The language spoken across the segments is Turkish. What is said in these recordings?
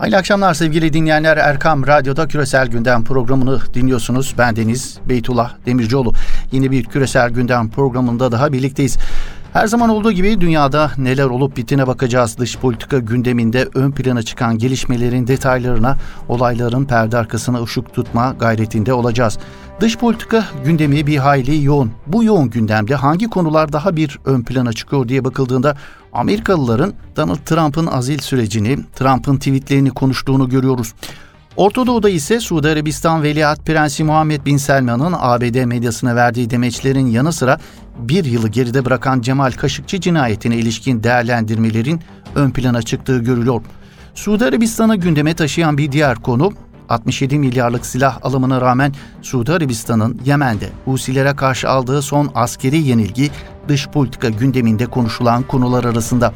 Hayırlı akşamlar sevgili dinleyenler. Erkam Radyo'da Küresel Gündem programını dinliyorsunuz. Ben Deniz Beytullah Demircioğlu. Yeni bir Küresel Gündem programında daha birlikteyiz. Her zaman olduğu gibi dünyada neler olup bittiğine bakacağız. Dış politika gündeminde ön plana çıkan gelişmelerin detaylarına, olayların perde arkasına ışık tutma gayretinde olacağız. Dış politika gündemi bir hayli yoğun. Bu yoğun gündemde hangi konular daha bir ön plana çıkıyor diye bakıldığında Amerikalıların Donald Trump'ın azil sürecini, Trump'ın tweetlerini konuştuğunu görüyoruz. Orta Doğu'da ise Suudi Arabistan Veliaht Prensi Muhammed Bin Selman'ın ABD medyasına verdiği demeçlerin yanı sıra bir yılı geride bırakan Cemal Kaşıkçı cinayetine ilişkin değerlendirmelerin ön plana çıktığı görülüyor. Suudi Arabistan'ı gündeme taşıyan bir diğer konu 67 milyarlık silah alımına rağmen Suudi Arabistan'ın Yemen'de Husilere karşı aldığı son askeri yenilgi dış politika gündeminde konuşulan konular arasında.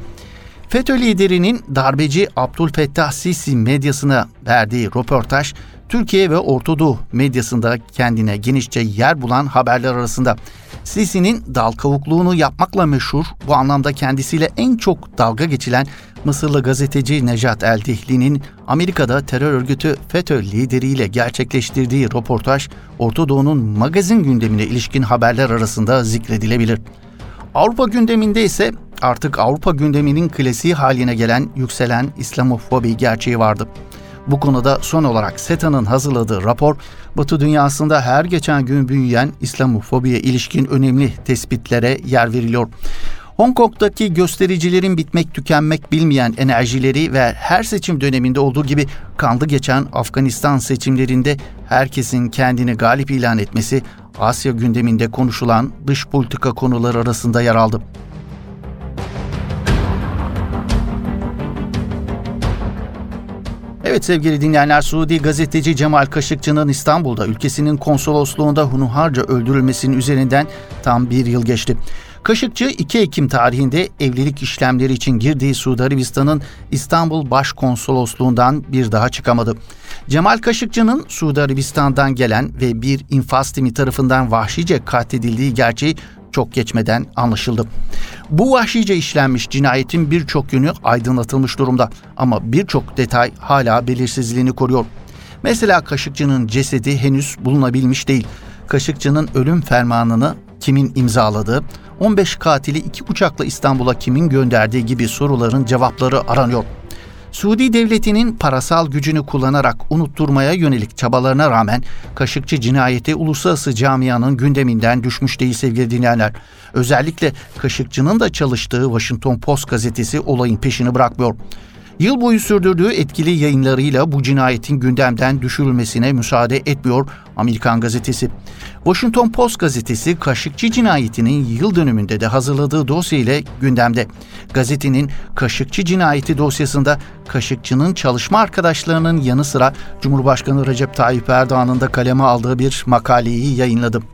FETÖ liderinin darbeci Abdülfettah Sisi medyasına verdiği röportaj Türkiye ve Orta medyasında kendine genişçe yer bulan haberler arasında. Sisi'nin dal kavukluğunu yapmakla meşhur, bu anlamda kendisiyle en çok dalga geçilen Mısırlı gazeteci Nejat El-Dihli'nin Amerika'da terör örgütü FETÖ lideriyle gerçekleştirdiği röportaj, Orta Doğu'nun magazin gündemine ilişkin haberler arasında zikredilebilir. Avrupa gündeminde ise artık Avrupa gündeminin klasiği haline gelen yükselen İslamofobi gerçeği vardı. Bu konuda son olarak SETA'nın hazırladığı rapor, Batı dünyasında her geçen gün büyüyen İslamofobiye ilişkin önemli tespitlere yer veriliyor. Hong Kong'daki göstericilerin bitmek tükenmek bilmeyen enerjileri ve her seçim döneminde olduğu gibi kanlı geçen Afganistan seçimlerinde herkesin kendini galip ilan etmesi Asya gündeminde konuşulan dış politika konuları arasında yer aldı. Evet sevgili dinleyenler Suudi gazeteci Cemal Kaşıkçı'nın İstanbul'da ülkesinin konsolosluğunda hunuharca öldürülmesinin üzerinden tam bir yıl geçti. Kaşıkçı 2 Ekim tarihinde evlilik işlemleri için girdiği Suudi Arabistan'ın İstanbul Başkonsolosluğundan bir daha çıkamadı. Cemal Kaşıkçı'nın Suudi Arabistan'dan gelen ve bir infaz timi tarafından vahşice katledildiği gerçeği çok geçmeden anlaşıldı. Bu vahşice işlenmiş cinayetin birçok yönü aydınlatılmış durumda ama birçok detay hala belirsizliğini koruyor. Mesela Kaşıkçı'nın cesedi henüz bulunabilmiş değil. Kaşıkçı'nın ölüm fermanını kimin imzaladığı, 15 katili iki uçakla İstanbul'a kimin gönderdiği gibi soruların cevapları aranıyor. Suudi devletinin parasal gücünü kullanarak unutturmaya yönelik çabalarına rağmen Kaşıkçı cinayeti uluslararası camianın gündeminden düşmüş değil sevgili dinleyenler. Özellikle Kaşıkçı'nın da çalıştığı Washington Post gazetesi olayın peşini bırakmıyor. Yıl boyu sürdürdüğü etkili yayınlarıyla bu cinayetin gündemden düşürülmesine müsaade etmiyor Amerikan gazetesi. Washington Post gazetesi Kaşıkçı cinayetinin yıl dönümünde de hazırladığı dosya ile gündemde. Gazetenin Kaşıkçı cinayeti dosyasında Kaşıkçı'nın çalışma arkadaşlarının yanı sıra Cumhurbaşkanı Recep Tayyip Erdoğan'ın da kaleme aldığı bir makaleyi yayınladı.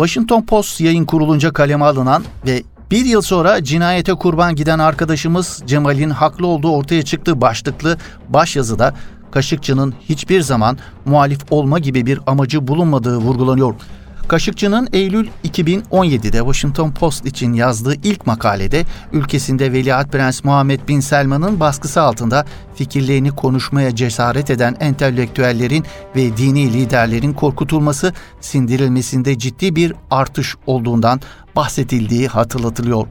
Washington Post yayın kurulunca kaleme alınan ve bir yıl sonra cinayete kurban giden arkadaşımız Cemal'in haklı olduğu ortaya çıktığı başlıklı başyazıda Kaşıkçı'nın hiçbir zaman muhalif olma gibi bir amacı bulunmadığı vurgulanıyor. Kaşıkçı'nın Eylül 2017'de Washington Post için yazdığı ilk makalede ülkesinde Veliaht Prens Muhammed Bin Selman'ın baskısı altında fikirlerini konuşmaya cesaret eden entelektüellerin ve dini liderlerin korkutulması, sindirilmesinde ciddi bir artış olduğundan bahsedildiği hatırlatılıyor.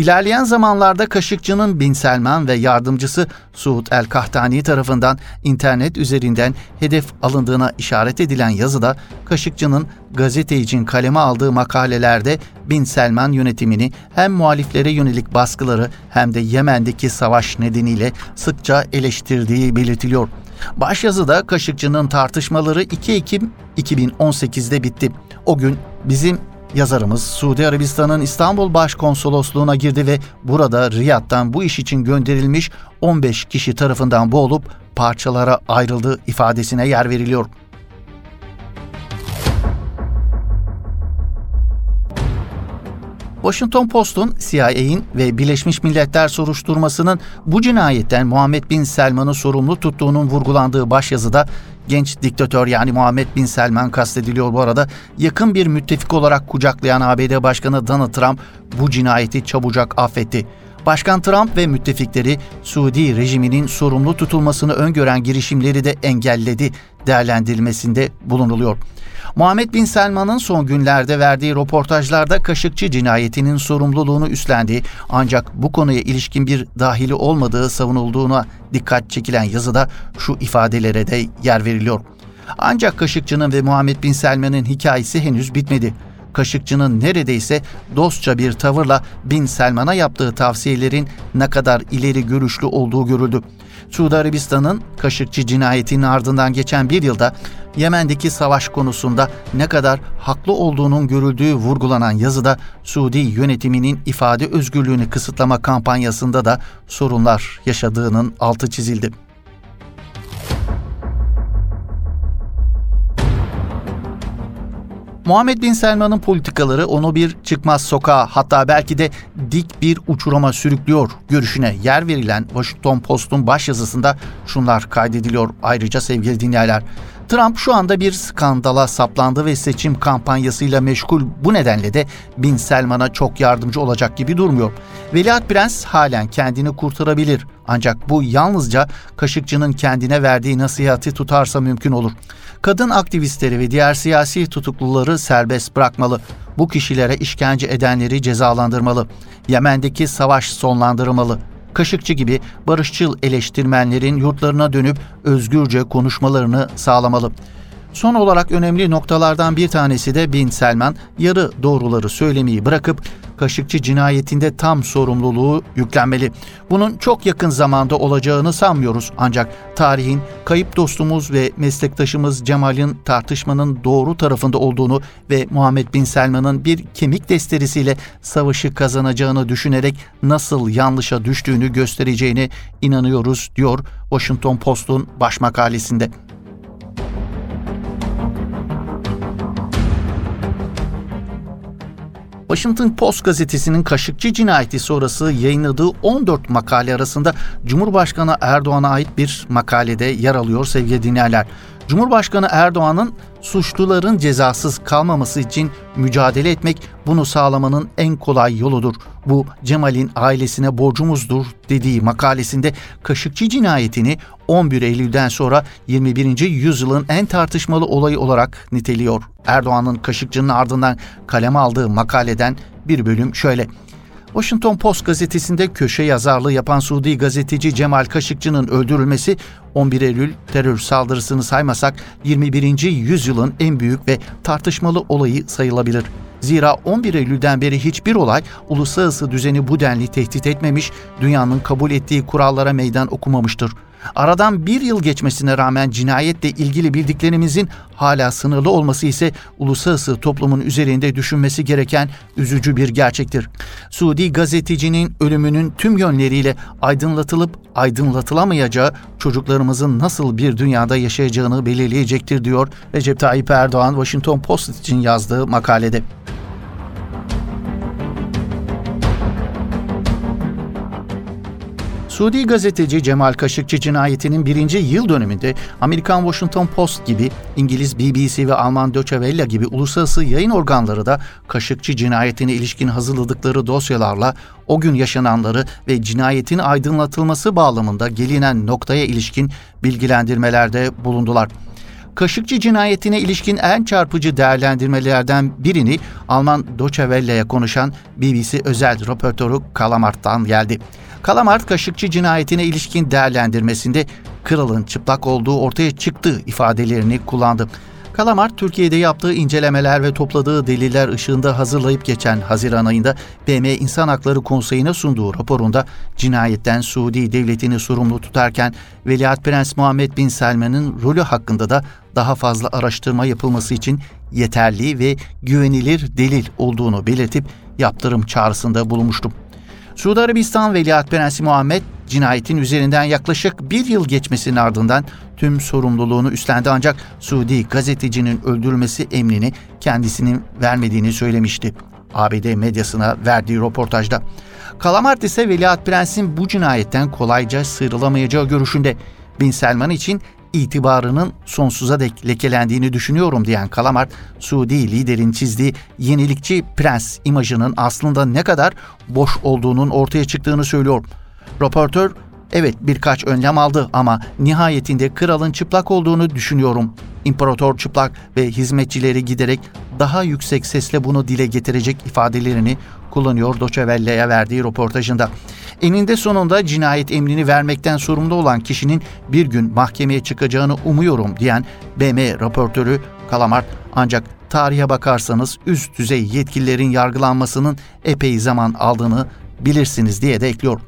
İlerleyen zamanlarda Kaşıkçı'nın Bin Selman ve yardımcısı Suud el-Kahtani tarafından internet üzerinden hedef alındığına işaret edilen yazıda Kaşıkçı'nın gazete için kaleme aldığı makalelerde Bin Selman yönetimini hem muhaliflere yönelik baskıları hem de Yemen'deki savaş nedeniyle sıkça eleştirdiği belirtiliyor. Başyazıda Kaşıkçı'nın tartışmaları 2 Ekim 2018'de bitti. O gün bizim Yazarımız Suudi Arabistan'ın İstanbul Başkonsolosluğuna girdi ve burada Riyad'dan bu iş için gönderilmiş 15 kişi tarafından boğulup parçalara ayrıldığı ifadesine yer veriliyor. Washington Post'un CIA'in ve Birleşmiş Milletler soruşturmasının bu cinayetten Muhammed Bin Selman'ı sorumlu tuttuğunun vurgulandığı başyazıda genç diktatör yani Muhammed Bin Selman kastediliyor bu arada. Yakın bir müttefik olarak kucaklayan ABD Başkanı Donald Trump bu cinayeti çabucak affetti. Başkan Trump ve müttefikleri Suudi rejiminin sorumlu tutulmasını öngören girişimleri de engelledi değerlendirilmesinde bulunuluyor. Muhammed Bin Selman'ın son günlerde verdiği röportajlarda Kaşıkçı cinayetinin sorumluluğunu üstlendiği ancak bu konuya ilişkin bir dahili olmadığı savunulduğuna dikkat çekilen yazıda şu ifadelere de yer veriliyor. Ancak Kaşıkçı'nın ve Muhammed Bin Selman'ın hikayesi henüz bitmedi. Kaşıkçı'nın neredeyse dostça bir tavırla Bin Selman'a yaptığı tavsiyelerin ne kadar ileri görüşlü olduğu görüldü. Suudi Arabistan'ın Kaşıkçı cinayetinin ardından geçen bir yılda Yemen'deki savaş konusunda ne kadar haklı olduğunun görüldüğü vurgulanan yazıda Suudi yönetiminin ifade özgürlüğünü kısıtlama kampanyasında da sorunlar yaşadığının altı çizildi. Muhammed Bin Selman'ın politikaları onu bir çıkmaz sokağa hatta belki de dik bir uçuruma sürüklüyor görüşüne yer verilen Washington Post'un başyazısında şunlar kaydediliyor ayrıca sevgili dinleyenler. Trump şu anda bir skandala saplandı ve seçim kampanyasıyla meşgul. Bu nedenle de Bin Selman'a çok yardımcı olacak gibi durmuyor. Veliaht Prens halen kendini kurtarabilir. Ancak bu yalnızca Kaşıkçı'nın kendine verdiği nasihati tutarsa mümkün olur. Kadın aktivistleri ve diğer siyasi tutukluları serbest bırakmalı. Bu kişilere işkence edenleri cezalandırmalı. Yemen'deki savaş sonlandırılmalı. Kaşıkçı gibi barışçıl eleştirmenlerin yurtlarına dönüp özgürce konuşmalarını sağlamalı. Son olarak önemli noktalardan bir tanesi de Bin Selman yarı doğruları söylemeyi bırakıp Kaşıkçı cinayetinde tam sorumluluğu yüklenmeli. Bunun çok yakın zamanda olacağını sanmıyoruz ancak tarihin kayıp dostumuz ve meslektaşımız Cemal'in tartışmanın doğru tarafında olduğunu ve Muhammed Bin Selman'ın bir kemik desterisiyle savaşı kazanacağını düşünerek nasıl yanlışa düştüğünü göstereceğine inanıyoruz diyor Washington Post'un baş makalesinde. Washington Post gazetesinin Kaşıkçı cinayeti sonrası yayınladığı 14 makale arasında Cumhurbaşkanı Erdoğan'a ait bir makalede yer alıyor sevgili dinleyenler. Cumhurbaşkanı Erdoğan'ın suçluların cezasız kalmaması için mücadele etmek bunu sağlamanın en kolay yoludur. Bu Cemal'in ailesine borcumuzdur dediği makalesinde Kaşıkçı cinayetini 11 Eylül'den sonra 21. yüzyılın en tartışmalı olayı olarak niteliyor. Erdoğan'ın Kaşıkçı'nın ardından kaleme aldığı makaleden bir bölüm şöyle. Washington Post gazetesinde köşe yazarlığı yapan Suudi gazeteci Cemal Kaşıkçı'nın öldürülmesi 11 Eylül terör saldırısını saymasak 21. yüzyılın en büyük ve tartışmalı olayı sayılabilir. Zira 11 Eylül'den beri hiçbir olay uluslararası düzeni bu denli tehdit etmemiş, dünyanın kabul ettiği kurallara meydan okumamıştır. Aradan bir yıl geçmesine rağmen cinayetle ilgili bildiklerimizin hala sınırlı olması ise uluslararası toplumun üzerinde düşünmesi gereken üzücü bir gerçektir. Suudi gazetecinin ölümünün tüm yönleriyle aydınlatılıp aydınlatılamayacağı çocuklarımızın nasıl bir dünyada yaşayacağını belirleyecektir diyor Recep Tayyip Erdoğan Washington Post için yazdığı makalede. Suudi gazeteci Cemal Kaşıkçı cinayetinin birinci yıl dönümünde Amerikan Washington Post gibi İngiliz BBC ve Alman Deutsche Welle gibi uluslararası yayın organları da Kaşıkçı cinayetine ilişkin hazırladıkları dosyalarla o gün yaşananları ve cinayetin aydınlatılması bağlamında gelinen noktaya ilişkin bilgilendirmelerde bulundular. Kaşıkçı cinayetine ilişkin en çarpıcı değerlendirmelerden birini Alman Deutsche Welle'ye konuşan BBC özel röportörü Kalamart'tan geldi. Kalamart Kaşıkçı cinayetine ilişkin değerlendirmesinde kralın çıplak olduğu ortaya çıktı ifadelerini kullandı. Kalamart, Türkiye'de yaptığı incelemeler ve topladığı deliller ışığında hazırlayıp geçen Haziran ayında BM İnsan Hakları Konseyi'ne sunduğu raporunda cinayetten Suudi devletini sorumlu tutarken Veliaht Prens Muhammed Bin Selman'ın rolü hakkında da daha fazla araştırma yapılması için yeterli ve güvenilir delil olduğunu belirtip yaptırım çağrısında bulunmuştum. Suudi Arabistan Veliaht Prensi Muhammed cinayetin üzerinden yaklaşık bir yıl geçmesinin ardından tüm sorumluluğunu üstlendi ancak Suudi gazetecinin öldürülmesi emrini kendisinin vermediğini söylemişti. ABD medyasına verdiği röportajda. Kalamart ise Veliaht Prens'in bu cinayetten kolayca sıyrılamayacağı görüşünde. Bin Selman için itibarının sonsuza dek lekelendiğini düşünüyorum diyen Kalamart, Suudi liderin çizdiği yenilikçi prens imajının aslında ne kadar boş olduğunun ortaya çıktığını söylüyor. Röportör, evet birkaç önlem aldı ama nihayetinde kralın çıplak olduğunu düşünüyorum. İmparator çıplak ve hizmetçileri giderek daha yüksek sesle bunu dile getirecek ifadelerini kullanıyor Doçevelle'ye verdiği röportajında. Eninde sonunda cinayet emrini vermekten sorumlu olan kişinin bir gün mahkemeye çıkacağını umuyorum diyen BM raportörü Kalamart ancak tarihe bakarsanız üst düzey yetkililerin yargılanmasının epey zaman aldığını bilirsiniz diye de ekliyor.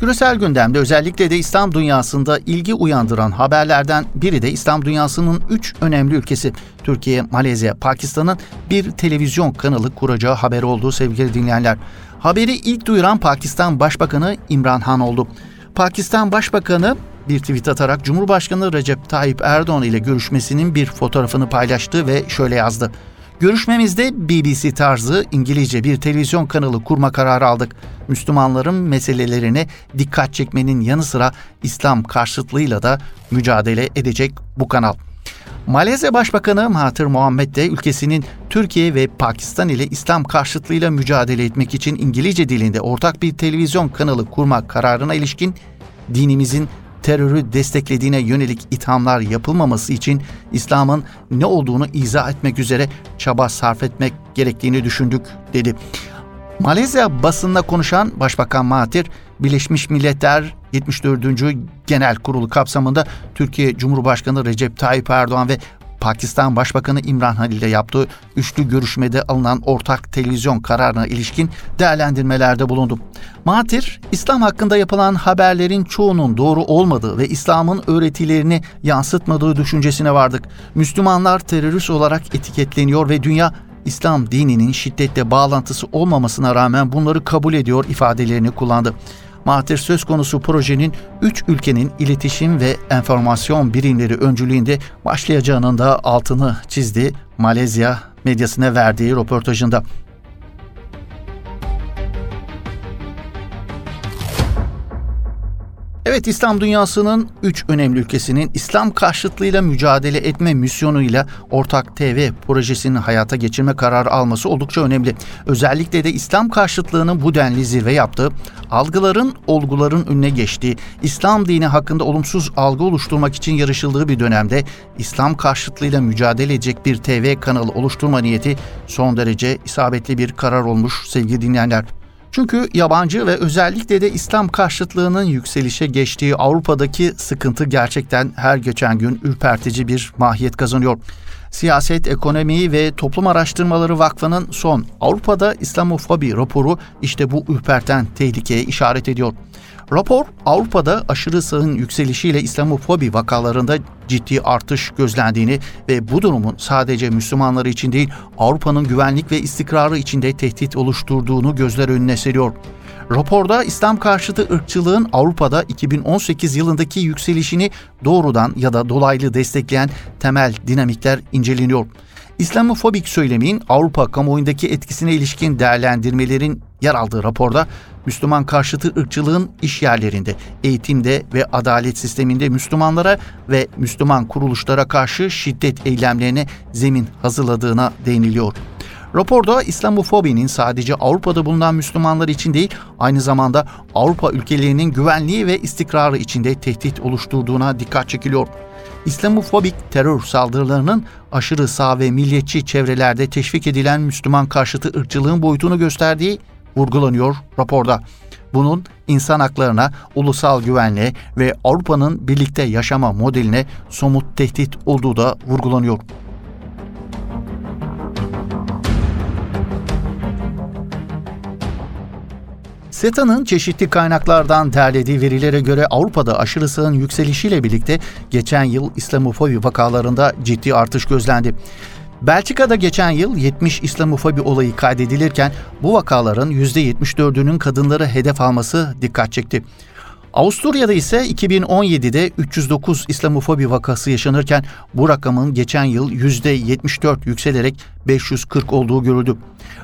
Küresel gündemde özellikle de İslam dünyasında ilgi uyandıran haberlerden biri de İslam dünyasının üç önemli ülkesi Türkiye, Malezya, Pakistan'ın bir televizyon kanalı kuracağı haber olduğu sevgili dinleyenler. Haberi ilk duyuran Pakistan Başbakanı İmran Han oldu. Pakistan Başbakanı bir tweet atarak Cumhurbaşkanı Recep Tayyip Erdoğan ile görüşmesinin bir fotoğrafını paylaştı ve şöyle yazdı. Görüşmemizde BBC tarzı İngilizce bir televizyon kanalı kurma kararı aldık. Müslümanların meselelerine dikkat çekmenin yanı sıra İslam karşıtlığıyla da mücadele edecek bu kanal. Malezya Başbakanı Mahathir Muhammed de ülkesinin Türkiye ve Pakistan ile İslam karşıtlığıyla mücadele etmek için İngilizce dilinde ortak bir televizyon kanalı kurmak kararına ilişkin dinimizin terörü desteklediğine yönelik ithamlar yapılmaması için İslam'ın ne olduğunu izah etmek üzere çaba sarf etmek gerektiğini düşündük dedi. Malezya basında konuşan Başbakan Mahathir, Birleşmiş Milletler 74. Genel Kurulu kapsamında Türkiye Cumhurbaşkanı Recep Tayyip Erdoğan ve Pakistan Başbakanı İmran Han ile yaptığı üçlü görüşmede alınan ortak televizyon kararına ilişkin değerlendirmelerde bulundu. Mahathir, İslam hakkında yapılan haberlerin çoğunun doğru olmadığı ve İslam'ın öğretilerini yansıtmadığı düşüncesine vardık. Müslümanlar terörist olarak etiketleniyor ve dünya İslam dininin şiddetle bağlantısı olmamasına rağmen bunları kabul ediyor ifadelerini kullandı. Mahathir söz konusu projenin 3 ülkenin iletişim ve enformasyon birimleri öncülüğünde başlayacağının da altını çizdi Malezya medyasına verdiği röportajında. Evet İslam dünyasının üç önemli ülkesinin İslam karşıtlığıyla mücadele etme misyonuyla ortak TV projesini hayata geçirme kararı alması oldukça önemli. Özellikle de İslam karşıtlığının bu denli zirve yaptığı, algıların olguların önüne geçtiği, İslam dini hakkında olumsuz algı oluşturmak için yarışıldığı bir dönemde İslam karşıtlığıyla mücadele edecek bir TV kanalı oluşturma niyeti son derece isabetli bir karar olmuş sevgili dinleyenler. Çünkü yabancı ve özellikle de İslam karşıtlığının yükselişe geçtiği Avrupa'daki sıkıntı gerçekten her geçen gün ürpertici bir mahiyet kazanıyor. Siyaset, Ekonomi ve Toplum Araştırmaları Vakfı'nın son Avrupa'da İslamofobi raporu işte bu ürperten tehlikeye işaret ediyor. Rapor Avrupa'da aşırı sağın yükselişiyle İslamofobi vakalarında ciddi artış gözlendiğini ve bu durumun sadece Müslümanlar için değil Avrupa'nın güvenlik ve istikrarı içinde tehdit oluşturduğunu gözler önüne seriyor. Raporda İslam karşıtı ırkçılığın Avrupa'da 2018 yılındaki yükselişini doğrudan ya da dolaylı destekleyen temel dinamikler inceleniyor. İslamofobik söylemin Avrupa kamuoyundaki etkisine ilişkin değerlendirmelerin yer aldığı raporda Müslüman karşıtı ırkçılığın iş yerlerinde, eğitimde ve adalet sisteminde Müslümanlara ve Müslüman kuruluşlara karşı şiddet eylemlerine zemin hazırladığına değiniliyor. Raporda İslamofobinin sadece Avrupa'da bulunan Müslümanlar için değil, aynı zamanda Avrupa ülkelerinin güvenliği ve istikrarı içinde tehdit oluşturduğuna dikkat çekiliyor. İslamofobik terör saldırılarının aşırı sağ ve milliyetçi çevrelerde teşvik edilen Müslüman karşıtı ırkçılığın boyutunu gösterdiği vurgulanıyor raporda. Bunun insan haklarına, ulusal güvenliğe ve Avrupa'nın birlikte yaşama modeline somut tehdit olduğu da vurgulanıyor. SETA'nın çeşitli kaynaklardan derlediği verilere göre Avrupa'da aşırı sağın yükselişiyle birlikte geçen yıl İslamofobi vakalarında ciddi artış gözlendi. Belçika'da geçen yıl 70 İslamofobi olayı kaydedilirken bu vakaların %74'ünün kadınları hedef alması dikkat çekti. Avusturya'da ise 2017'de 309 İslamofobi vakası yaşanırken bu rakamın geçen yıl %74 yükselerek 540 olduğu görüldü.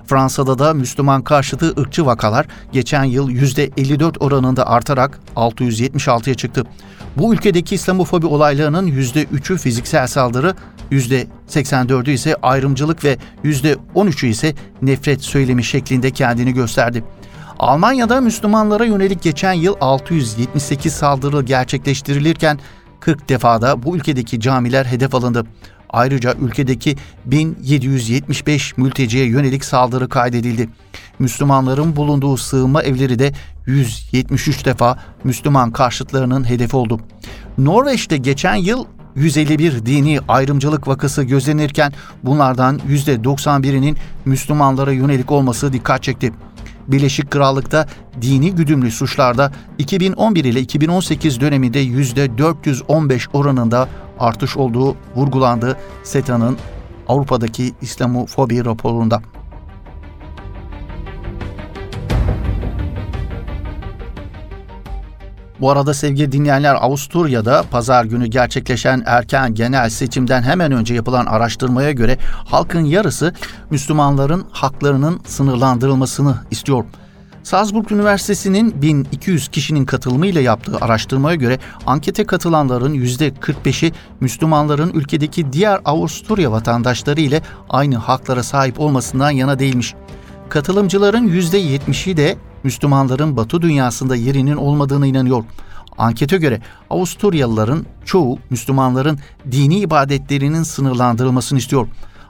Fransa'da da Müslüman karşıtı ırkçı vakalar geçen yıl %54 oranında artarak 676'ya çıktı. Bu ülkedeki İslamofobi olaylarının %3'ü fiziksel saldırı, %84'ü ise ayrımcılık ve %13'ü ise nefret söylemi şeklinde kendini gösterdi. Almanya'da Müslümanlara yönelik geçen yıl 678 saldırı gerçekleştirilirken 40 defada bu ülkedeki camiler hedef alındı. Ayrıca ülkedeki 1775 mülteciye yönelik saldırı kaydedildi. Müslümanların bulunduğu sığınma evleri de 173 defa Müslüman karşıtlarının hedefi oldu. Norveç'te geçen yıl 151 dini ayrımcılık vakası gözlenirken bunlardan %91'inin Müslümanlara yönelik olması dikkat çekti. Birleşik Krallık'ta dini güdümlü suçlarda 2011 ile 2018 döneminde %415 oranında artış olduğu vurgulandı SETA'nın Avrupa'daki İslamofobi raporunda. Bu arada sevgili dinleyenler Avusturya'da pazar günü gerçekleşen erken genel seçimden hemen önce yapılan araştırmaya göre halkın yarısı Müslümanların haklarının sınırlandırılmasını istiyor. Salzburg Üniversitesi'nin 1200 kişinin katılımıyla yaptığı araştırmaya göre ankete katılanların %45'i Müslümanların ülkedeki diğer Avusturya vatandaşları ile aynı haklara sahip olmasından yana değilmiş. Katılımcıların %70'i de Müslümanların Batı dünyasında yerinin olmadığını inanıyor. Ankete göre Avusturyalıların çoğu Müslümanların dini ibadetlerinin sınırlandırılmasını istiyor.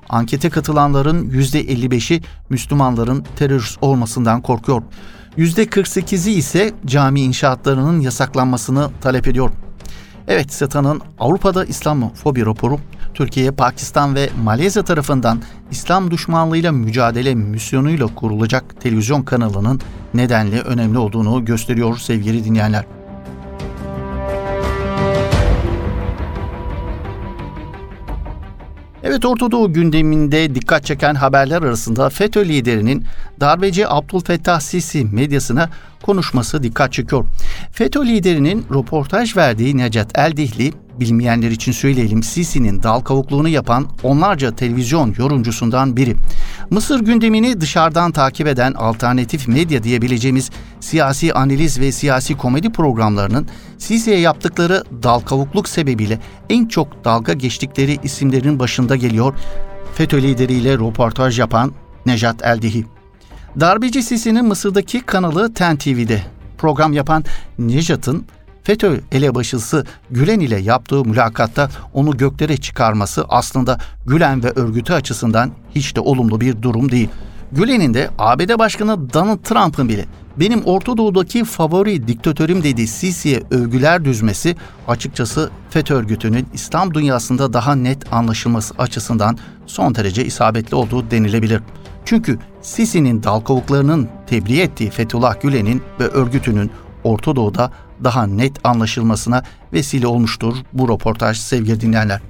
Ankete katılanların %55'i Müslümanların terörist olmasından korkuyor. %48'i ise cami inşaatlarının yasaklanmasını talep ediyor. Evet, SETA'nın Avrupa'da İslamofobi raporu Türkiye, Pakistan ve Malezya tarafından İslam düşmanlığıyla mücadele misyonuyla kurulacak televizyon kanalının nedenli önemli olduğunu gösteriyor sevgili dinleyenler. Evet Orta Doğu gündeminde dikkat çeken haberler arasında FETÖ liderinin darbeci Abdülfettah Sisi medyasına konuşması dikkat çekiyor. FETÖ liderinin röportaj verdiği Necat Eldihli, bilmeyenler için söyleyelim Sisi'nin dal kavukluğunu yapan onlarca televizyon yorumcusundan biri. Mısır gündemini dışarıdan takip eden alternatif medya diyebileceğimiz siyasi analiz ve siyasi komedi programlarının Sisi'ye yaptıkları dal kavukluk sebebiyle en çok dalga geçtikleri isimlerin başında geliyor. FETÖ lideriyle röportaj yapan Nejat Eldihi. Darbeci Sisi'nin Mısır'daki kanalı TEN TV'de program yapan Nejat'ın FETÖ elebaşısı Gülen ile yaptığı mülakatta onu göklere çıkarması aslında Gülen ve örgütü açısından hiç de olumlu bir durum değil. Gülen'in de ABD Başkanı Donald Trump'ın bile benim Orta Doğu'daki favori diktatörüm dediği Sisi'ye övgüler düzmesi açıkçası FETÖ örgütünün İslam dünyasında daha net anlaşılması açısından son derece isabetli olduğu denilebilir. Çünkü Sisi'nin dal kavuklarının tebliğ ettiği Fethullah Gülen'in ve örgütünün Orta Doğu'da daha net anlaşılmasına vesile olmuştur bu röportaj sevgili dinleyenler.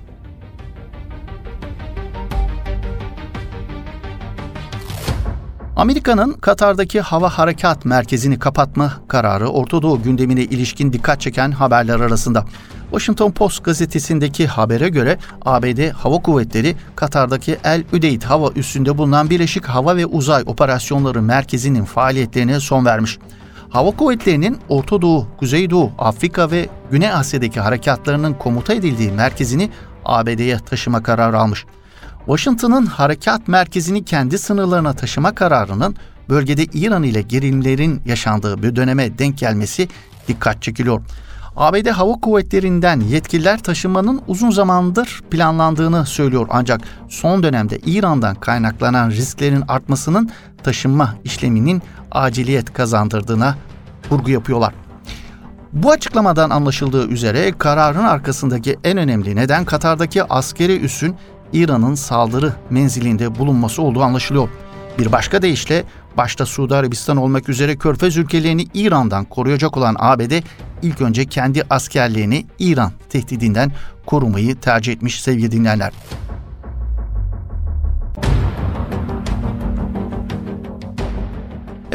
Amerika'nın Katar'daki hava harekat merkezini kapatma kararı Orta Doğu gündemine ilişkin dikkat çeken haberler arasında. Washington Post gazetesindeki habere göre ABD Hava Kuvvetleri Katar'daki El Üdeyd hava üssünde bulunan Birleşik Hava ve Uzay Operasyonları Merkezi'nin faaliyetlerine son vermiş. Hava Kuvvetleri'nin Orta Doğu, Kuzeydoğu, Afrika ve Güney Asya'daki harekatlarının komuta edildiği merkezini ABD'ye taşıma kararı almış. Washington'ın harekat merkezini kendi sınırlarına taşıma kararının bölgede İran ile gerilimlerin yaşandığı bir döneme denk gelmesi dikkat çekiliyor. ABD Hava Kuvvetleri'nden yetkililer taşımanın uzun zamandır planlandığını söylüyor ancak son dönemde İran'dan kaynaklanan risklerin artmasının taşınma işleminin aciliyet kazandırdığına vurgu yapıyorlar. Bu açıklamadan anlaşıldığı üzere kararın arkasındaki en önemli neden Katar'daki askeri üssün İran'ın saldırı menzilinde bulunması olduğu anlaşılıyor. Bir başka deyişle başta Suudi Arabistan olmak üzere Körfez ülkelerini İran'dan koruyacak olan ABD ilk önce kendi askerlerini İran tehdidinden korumayı tercih etmiş sevgili dinleyenler.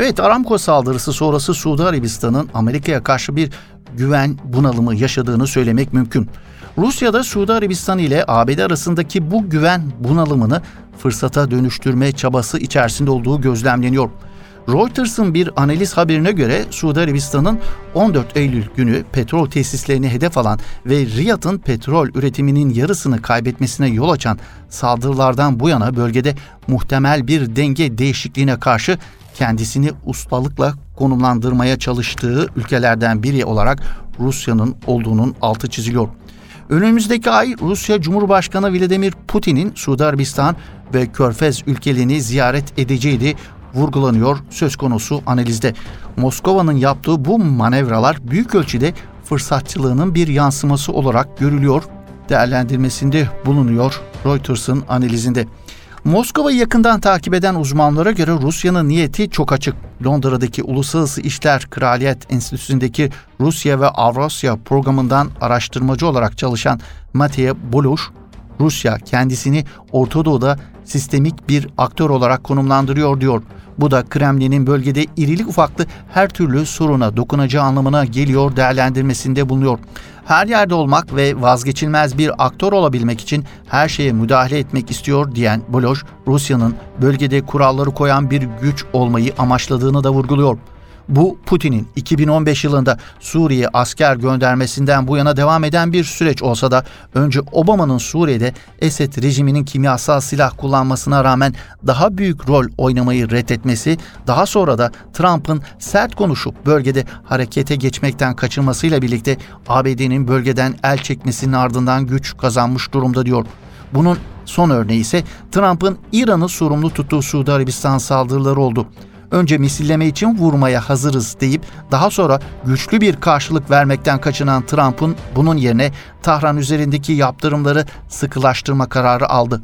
Evet Aramco saldırısı sonrası Suudi Arabistan'ın Amerika'ya karşı bir güven bunalımı yaşadığını söylemek mümkün. Rusya'da Suudi Arabistan ile ABD arasındaki bu güven bunalımını fırsata dönüştürme çabası içerisinde olduğu gözlemleniyor. Reuters'ın bir analiz haberine göre Suudi Arabistan'ın 14 Eylül günü petrol tesislerini hedef alan ve Riyad'ın petrol üretiminin yarısını kaybetmesine yol açan saldırılardan bu yana bölgede muhtemel bir denge değişikliğine karşı kendisini ustalıkla konumlandırmaya çalıştığı ülkelerden biri olarak Rusya'nın olduğunun altı çiziliyor. Önümüzdeki ay Rusya Cumhurbaşkanı Vladimir Putin'in Suudi Arabistan ve Körfez ülkelerini ziyaret edeceği de vurgulanıyor söz konusu analizde. Moskova'nın yaptığı bu manevralar büyük ölçüde fırsatçılığının bir yansıması olarak görülüyor değerlendirmesinde bulunuyor Reuters'ın analizinde. Moskova'yı yakından takip eden uzmanlara göre Rusya'nın niyeti çok açık. Londra'daki Uluslararası İşler Kraliyet Enstitüsü'ndeki Rusya ve Avrasya programından araştırmacı olarak çalışan Matej Boluş, Rusya kendisini Orta Doğu'da sistemik bir aktör olarak konumlandırıyor diyor. Bu da Kremlin'in bölgede irilik ufaklı her türlü soruna dokunacağı anlamına geliyor değerlendirmesinde bulunuyor. Her yerde olmak ve vazgeçilmez bir aktör olabilmek için her şeye müdahale etmek istiyor diyen Boloş, Rusya'nın bölgede kuralları koyan bir güç olmayı amaçladığını da vurguluyor. Bu Putin'in 2015 yılında Suriye asker göndermesinden bu yana devam eden bir süreç olsa da önce Obama'nın Suriye'de Esed rejiminin kimyasal silah kullanmasına rağmen daha büyük rol oynamayı reddetmesi, daha sonra da Trump'ın sert konuşup bölgede harekete geçmekten kaçırmasıyla birlikte ABD'nin bölgeden el çekmesinin ardından güç kazanmış durumda diyor. Bunun son örneği ise Trump'ın İran'ı sorumlu tuttuğu Suudi Arabistan saldırıları oldu önce misilleme için vurmaya hazırız deyip daha sonra güçlü bir karşılık vermekten kaçınan Trump'ın bunun yerine Tahran üzerindeki yaptırımları sıkılaştırma kararı aldı.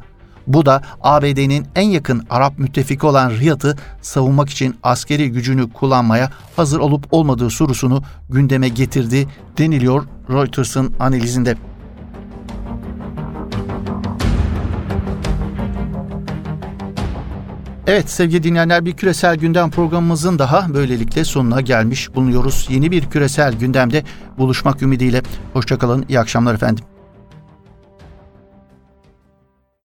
Bu da ABD'nin en yakın Arap müttefiki olan Riyad'ı savunmak için askeri gücünü kullanmaya hazır olup olmadığı sorusunu gündeme getirdi deniliyor Reuters'ın analizinde. Evet sevgili dinleyenler bir küresel gündem programımızın daha böylelikle sonuna gelmiş bulunuyoruz. Yeni bir küresel gündemde buluşmak ümidiyle. Hoşçakalın, iyi akşamlar efendim.